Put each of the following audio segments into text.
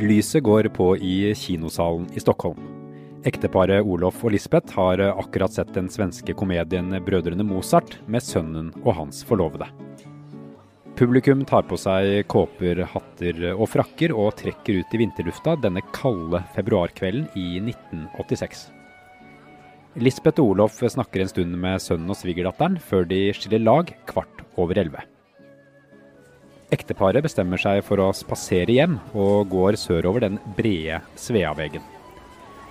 Lyset går på i kinosalen i Stockholm. Ekteparet Olof og Lisbeth har akkurat sett den svenske komedien 'Brødrene Mozart' med sønnen og hans forlovede. Publikum tar på seg kåper, hatter og frakker og trekker ut i vinterlufta denne kalde februarkvelden i 1986. Lisbeth og Olof snakker en stund med sønnen og svigerdatteren før de skiller lag kvart over elleve. Ekteparet bestemmer seg for å spasere hjem, og går sørover den brede Sveavegen.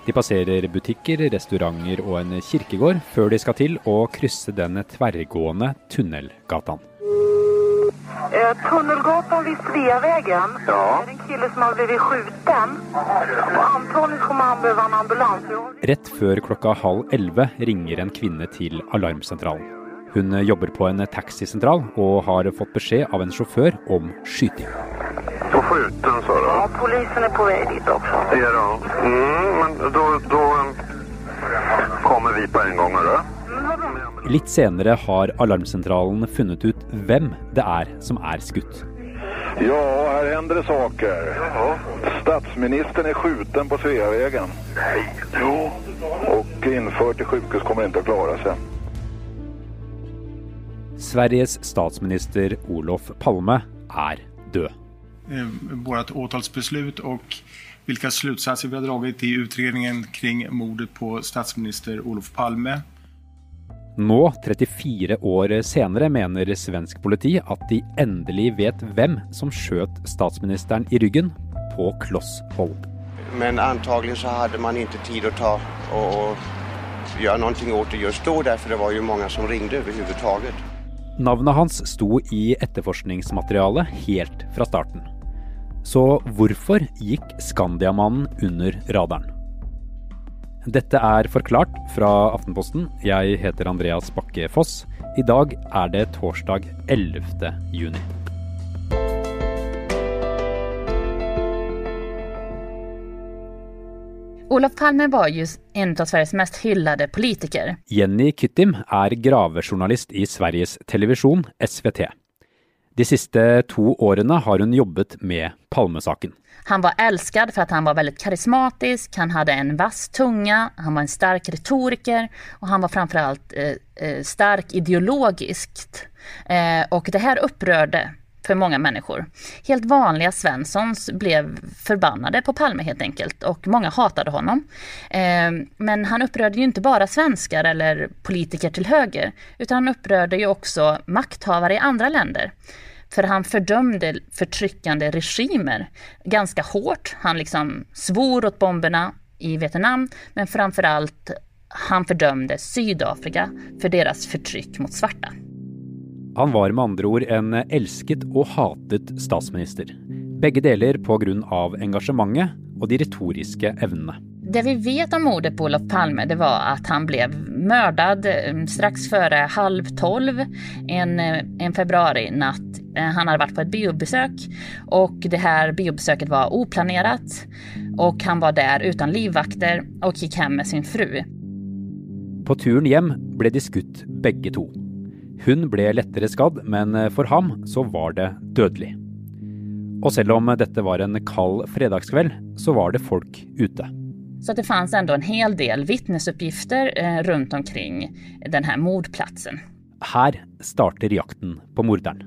De passerer butikker, restauranter og en kirkegård før de skal til å krysse den tverrgående Tunnelgatan. Eh, Tunnelgatan vid Sveavägen. Ja. Det är en kille som har blivit skjuten. Och antagligen kommer han behöva en ambulans. Rett før klokka halv elleve ringer en kvinne til alarmsentralen. Hun jobber på en taxisentral og har fått beskjed av en sjåfør om skyting. På skjuten sa du? Ja, polisen är på väg dit också. Ja då. Mm, men då, då eh, kommer vi på en gång hörru. Litt senere har alarmsentralen funnet ut hvem det er som er skutt. Ja, här händer det saker. Statsministern är skjuten på Sveavägen. Nej. Jo. Och infört till sjukhus kommer inte att klara sig. Sveriges statsminister Olof Palme er død. eh, vårt åtalsbeslut och vilka slutsatser vi har dragit i utredningen kring mordet på statsminister Olof Palme. Nå, 34 år senere, mener svensk politi at de endelig vet hvem som skjøt statsministeren i ryggen på kloss hold. Men antagligen så hade man inte tid att ta och, och göra någonting åt det just då därför det var ju många som ringde överhuvudtaget. Navnet hans sto i etterforskningsmaterialet helt fra starten. Så hvorfor gikk Skandiamannen under radaren? Dette er Forklart fra Aftenposten. Jeg heter Andreas Bakke Foss. I dag er det torsdag 11. juni. Olof Palme var ju en av Sveriges mest hyllade politiker. Jenny Kyttim er gravejournalist i Sveriges Televisjon, SVT. De siste to årene har hun jobbet med Palmesaken. Han var älskad för att han var väldigt karismatisk, han hade en vass tunga, han var en stark retoriker och han var framförallt eh, eh, stark ideologiskt. Eh, och det här upprörde för många människor. Helt vanliga Svenssons blev förbannade på Palme helt enkelt och många hatade honom. Ehm, men han upprörde ju inte bara svenskar eller politiker till höger utan han upprörde ju också makthavare i andra länder. För han fördömde förtryckande regimer ganska hårt. Han liksom svor åt bomberna i Vietnam men framförallt han fördömde Sydafrika för deras förtryck mot svarta. Han var med andre ord en elsket og hatet statsminister. Begge deler på grunn av engasjementet og de retoriske evnene. Det vi vet om mordet på Olof Palme det var att han blev mördad eh, strax före halv tolv en, eh, en februarinatt. Eh, Han hade varit på ett biobesök och det här biobesöket var oplanerat och han var där utan livvakter och gick hem med sin fru. På turen hjem ble de skutt begge to. Hun ble lettere skadd, men for ham så var det dødelig. Og selv om dette var en kald fredagskveld, så var det folk ute. Så det fanns ändå en hel del vittnesuppgifter eh, runt omkring den här mordplatsen. Her starter jakten på morderen.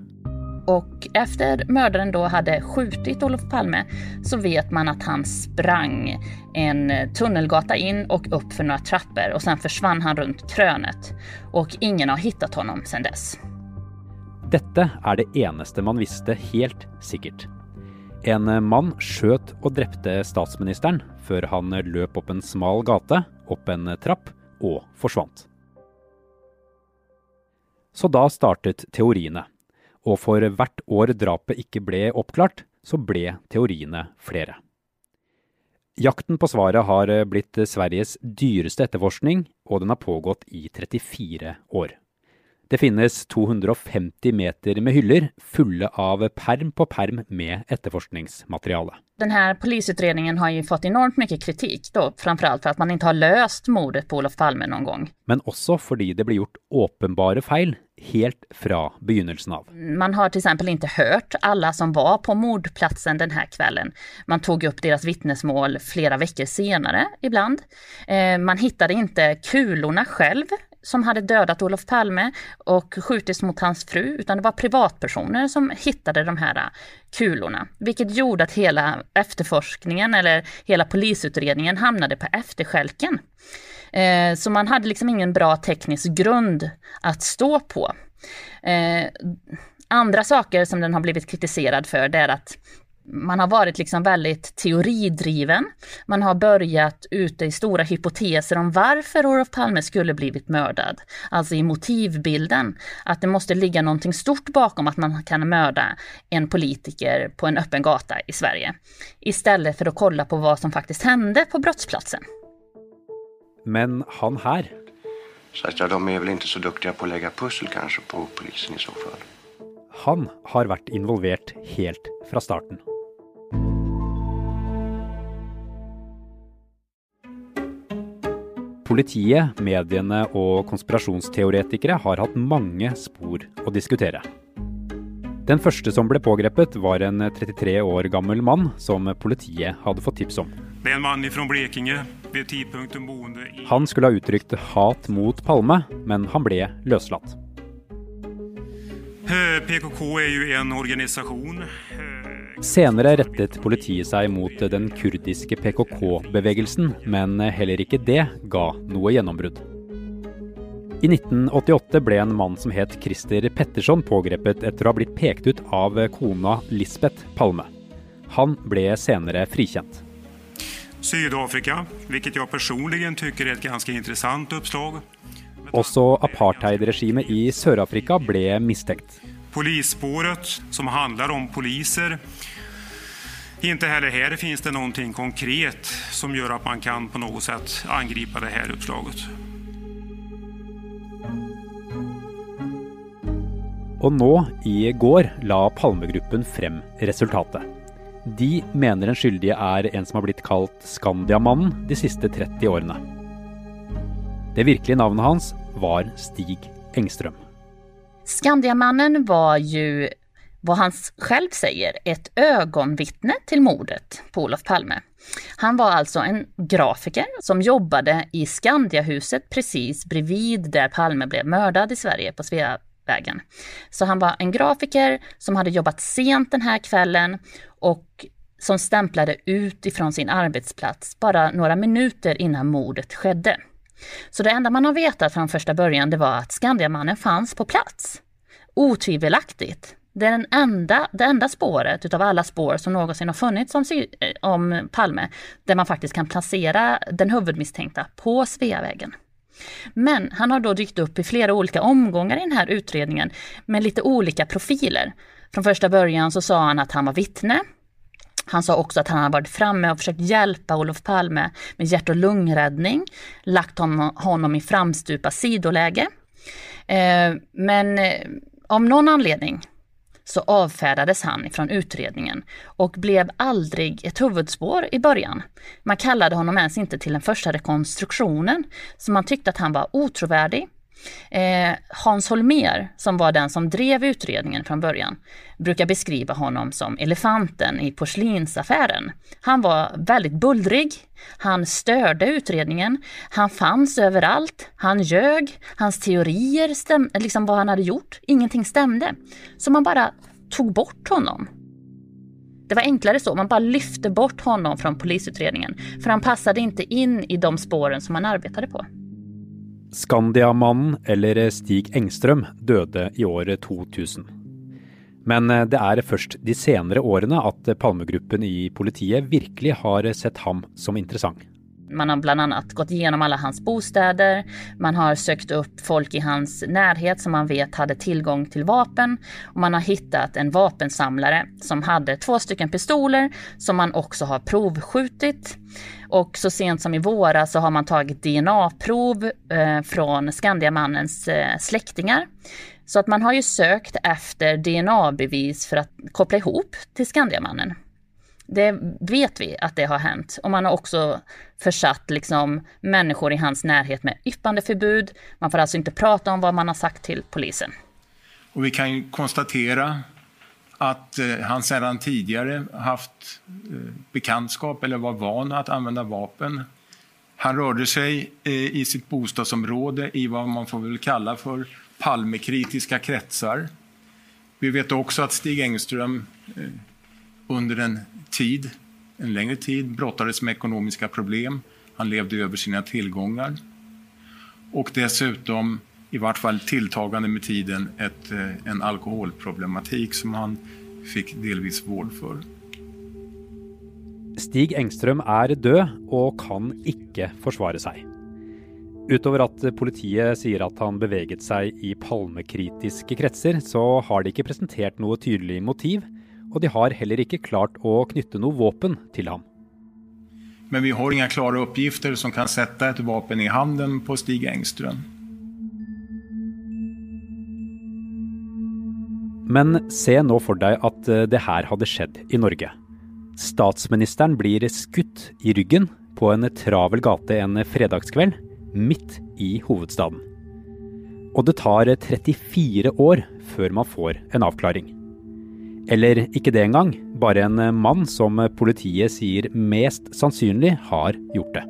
Och efter mördaren då hade skjutit Olof Palme så vet man att han sprang en tunnelgata in och upp för några trappor och sen försvann han runt krönet. Och ingen har hittat honom sedan dess. Detta är det enaste man visste helt säkert. En man sköt och dödade statsministern för han löp upp en smal gata, upp en trapp och försvann. Så då startade teorierna og for hvert år drapet ikke ble oppklart, så ble teoriene flere. Jakten på svaret har blitt Sveriges dyreste etterforskning, og den har pågått i 34 år. Det finnes 250 meter med hyller fulle av perm på perm med etterforskningsmateriale. Den här polisutredningen har ju fått enormt mycket kritik då, framförallt för att man inte har löst mordet på Olof Palme någon gång. Men også fordi det blir gjort åpenbare feil helt fra begynnelsen av. Man har till exempel inte hört alla som var på mordplatsen den här kvällen. Man tog upp deras vittnesmål flera veckor senare ibland. Eh, man hittade inte kulorna själv som hade dödat Olof Palme och skjutits mot hans fru, utan det var privatpersoner som hittade de här äh, kulorna, vilket gjorde att hela efterforskningen eller hela polisutredningen hamnade på efterskälken. Eh, så man hade liksom ingen bra teknisk grund att stå på. Eh, andra saker som den har blivit kritiserad för det är att man har varit liksom väldigt teoridriven. Man har börjat ute i stora hypoteser om varför Olof Palme skulle blivit mördad. Alltså i motivbilden. Att det måste ligga någonting stort bakom att man kan mörda en politiker på en öppen gata i Sverige. Istället för att kolla på vad som faktiskt hände på brottsplatsen. Men han här Så att ja, de är väl inte så duktiga på att lägga pussel kanske på polisen i så fall. han har vært involvert helt fra starten. Politiet, mediene og konspirasjonsteoretikere har hatt mange spor å diskutere. Den første som ble pågrepet, var en 33 år gammel mann som politiet hadde fått tips om. Det är en man ifrån Blekinge, vid tidpunkten boende i... Han skulle ha uttrykt hat mot Palme, men han ble løslatt. Eh, PKK är ju en organisation. Senere rettet politiet seg mot den kurdiske PKK-bevegelsen, men heller ikke det ga noe gjennombrudd. I 1988 ble en mann som het Christer Petterson pågrepet etter å ha blitt pekt ut av kona Lisbeth Palme. Han ble senere frikjent. Sydafrika, vilket jag personligen tycker är ett ganska intressant uppslag. Også apartheidregimet i Sør-Afrika ble mistenkt. Polisspåret som handlar om poliser. Inte heller här finns det någonting konkret som gör att man kan på något sätt angripa det här uppslaget. Och nu, i går, la Palmegruppen frem resultatet. De mener den skyldige är en som har blivit kalt Skandiamannen de siste 30 årene. Det virkelige navnet hans var Stig Engström. Skandiamannen var ju, vad han själv säger, ett ögonvittne till mordet på Olof Palme. Han var alltså en grafiker som jobbade i Skandiahuset precis bredvid där Palme blev mördad i Sverige på Sveavägen. Så han var en grafiker som hade jobbat sent den här kvällen och som stämplade ut ifrån sin arbetsplats bara några minuter innan mordet skedde. Så det enda man har vetat från första början det var att Skandiamannen fanns på plats. Otvivelaktigt. Det är den enda, det enda spåret utav alla spår som någonsin har funnits om, eh, om Palme, där man faktiskt kan placera den huvudmisstänkta på Sveavägen. Men han har då dykt upp i flera olika omgångar i den här utredningen med lite olika profiler. Från första början så sa han att han var vittne. Han sa också att han hade varit framme och försökt hjälpa Olof Palme med hjärt och lungräddning, lagt honom, i framstupa sidoläge. Eh, men eh, av någon anledning så avfärdades han från utredningen och blev aldrig ett huvudspår i början. Man kallade honom ens inte till den första rekonstruktionen, så man tyckte att han var otrovärdig. Eh, Hans Holmér, som var den som drev utredningen från början, brukar beskriva honom som elefanten i porslinsaffären. Han var väldigt bullrig, han störde utredningen, han fanns överallt, han ljög, hans teorier, stäm, liksom vad han hade gjort, ingenting stämde. Så man bara tog bort honom. Det var enklare så, man bara lyfte bort honom från polisutredningen, för han passade inte in i de spåren som man arbetade på. Skandiamannen, eller Stig Engström, døde i året 2000. Men eh, det er først de senere årene at Palmegruppen i politiet virkelig har sett ham som interessant. Man har bland annat gått igenom alla hans bostäder. Man har sökt upp folk i hans närhet som man vet hade tillgång till vapen. Och man har hittat en vapensamlare som hade två stycken pistoler som man också har provskjutit. Och så sent som i våras så har man tagit DNA-prov eh, från Skandiamannens eh, släktingar. Så att man har ju sökt efter DNA-bevis för att koppla ihop till Skandiamannen. Det vet vi att det har hänt. Och man har också försatt liksom människor i hans närhet med yppandeförbud. Man får alltså inte prata om vad man har sagt till polisen. Och vi kan ju konstatera att eh, han sedan tidigare haft eh, bekantskap eller var van att använda vapen. Han rörde sig eh, i sitt bostadsområde i vad man får väl kalla för Palmekritiska kretsar. Vi vet också att Stig Engström under en tid, en längre tid, brottades med ekonomiska problem. Han levde över sina tillgångar. Och dessutom, i vart fall tilltagande med tiden, ett, eh, en alkoholproblematik som han fick delvis vård för. Stig Engström är död och kan inte försvara sig. Utover att politiet sier at han beveget seg i palmekritiske kretser, så har de ikke presentert noe tydelig motiv, og de har heller ikke klart å knytte noe våpen til ham. Men vi har inga klara uppgifter som kan sätta ett vapen i handen på Stig Engström. Men se nå for deg at eh, det her hadde skjedd i Norge. Statsministeren blir skutt i ryggen på en travel gate en fredagskveld midt i hovedstaden. Og det tar 34 år før man får en avklaring. Eller ikke det engang, bare en mann som politiet sier mest sannsynlig har gjort det.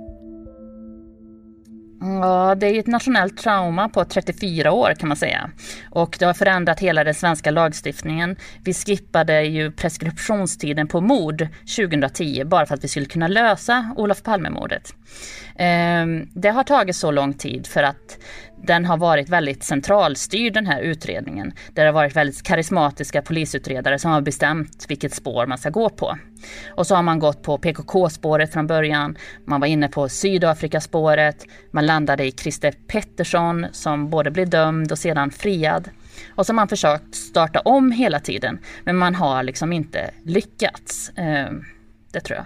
Ja, det är ett nationellt trauma på 34 år kan man säga. Och det har förändrat hela den svenska lagstiftningen. Vi skippade ju preskriptionstiden på mord 2010 bara för att vi skulle kunna lösa Olof Palme-mordet. Ehm, det har tagit så lång tid för att den har varit väldigt centralstyrd den här utredningen. Där det har varit väldigt karismatiska polisutredare som har bestämt vilket spår man ska gå på. Och så har man gått på PKK-spåret från början. Man var inne på Sydafrikaspåret. Man landade i Christer Pettersson som både blev dömd och sedan friad. Och så har man försökt starta om hela tiden. Men man har liksom inte lyckats. Eh, det tror jag.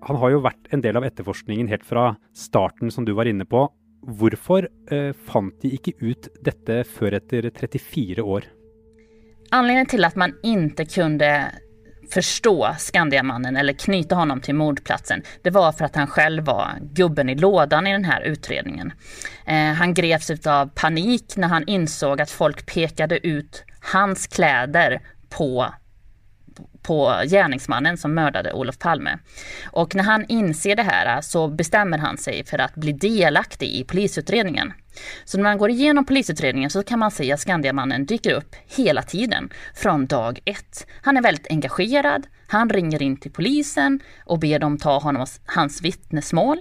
Han har ju varit en del av efterforskningen helt från starten som du var inne på. Varför eh, fann de inte ut detta för efter 34 år? Anledningen till att man inte kunde förstå Skandiamannen eller knyta honom till mordplatsen, det var för att han själv var gubben i lådan i den här utredningen. Eh, han greps av panik när han insåg att folk pekade ut hans kläder på på gärningsmannen som mördade Olof Palme. Och när han inser det här så bestämmer han sig för att bli delaktig i polisutredningen. Så när man går igenom polisutredningen så kan man se att Skandiamannen dyker upp hela tiden, från dag ett. Han är väldigt engagerad, han ringer in till polisen och ber dem ta honom hans vittnesmål.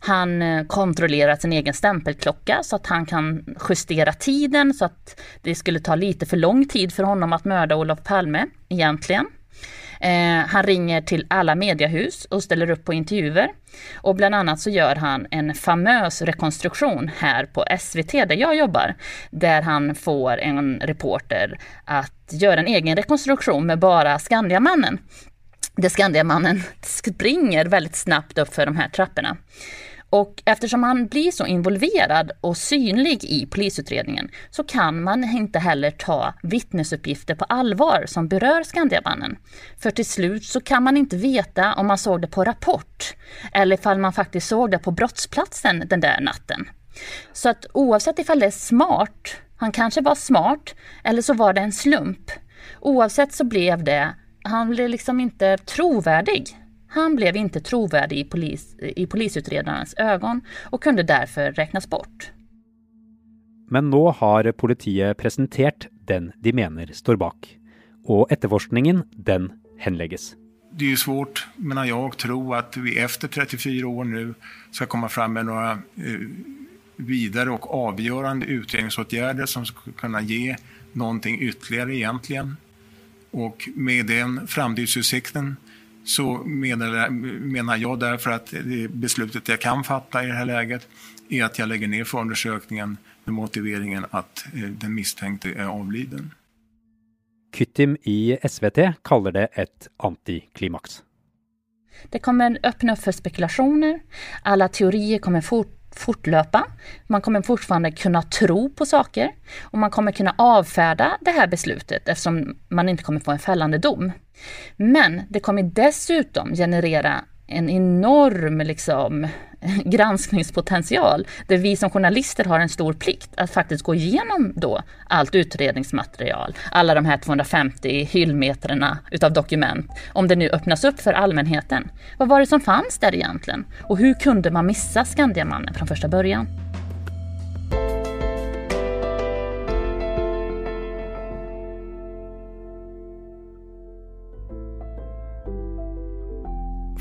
Han eh, kontrollerar sin egen stämpelklocka så att han kan justera tiden så att det skulle ta lite för lång tid för honom att mörda Olof Palme egentligen. Eh, han ringer till alla mediehus och ställer upp på intervjuer. Och bland annat så gör han en famös rekonstruktion här på SVT där jag jobbar. Där han får en reporter att göra en egen rekonstruktion med bara Skandiamannen. Där Skandiamannen springer väldigt snabbt upp för de här trapporna. Och eftersom han blir så involverad och synlig i polisutredningen så kan man inte heller ta vittnesuppgifter på allvar som berör Skandiamannen. För till slut så kan man inte veta om man såg det på Rapport eller ifall man faktiskt såg det på brottsplatsen den där natten. Så att oavsett ifall det är smart, han kanske var smart, eller så var det en slump. Oavsett så blev det, han blev liksom inte trovärdig han blev inte trovärdig i, polis, i polisutredarens ögon och kunde därför räknas bort. Men nu har politiet presenterat den de menar står bak, och efterforskningen den hänlägges. Det är ju svårt, menar jag, att tro att vi efter 34 år nu ska komma fram med några eh, vidare och avgörande utredningsåtgärder som ska kunna ge någonting ytterligare egentligen. Och med den framtidsutsikten så menar, menar jag därför att det beslutet jag kan fatta i det här läget är att jag lägger ner förundersökningen med motiveringen att eh, den misstänkte är avliden. Kyttim i SVT kallar det ett antiklimax. Det kommer öppna upp för spekulationer. Alla teorier kommer fort, fortlöpa. Man kommer fortfarande kunna tro på saker och man kommer kunna avfärda det här beslutet eftersom man inte kommer få en fällande dom. Men det kommer dessutom generera en enorm liksom, granskningspotential där vi som journalister har en stor plikt att faktiskt gå igenom då allt utredningsmaterial, alla de här 250 hyllmetrarna utav dokument, om det nu öppnas upp för allmänheten. Vad var det som fanns där egentligen? Och hur kunde man missa Skandiamannen från första början?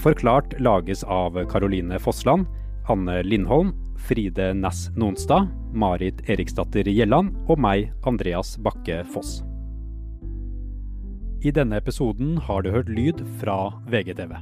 Forklart lages av Caroline Fossland, Anne Lindholm, Fride Næss Nonstad, Marit Eriksdatter Gjelland og meg, Andreas Bakke Foss. I denne episoden har du hørt lyd fra VGTV.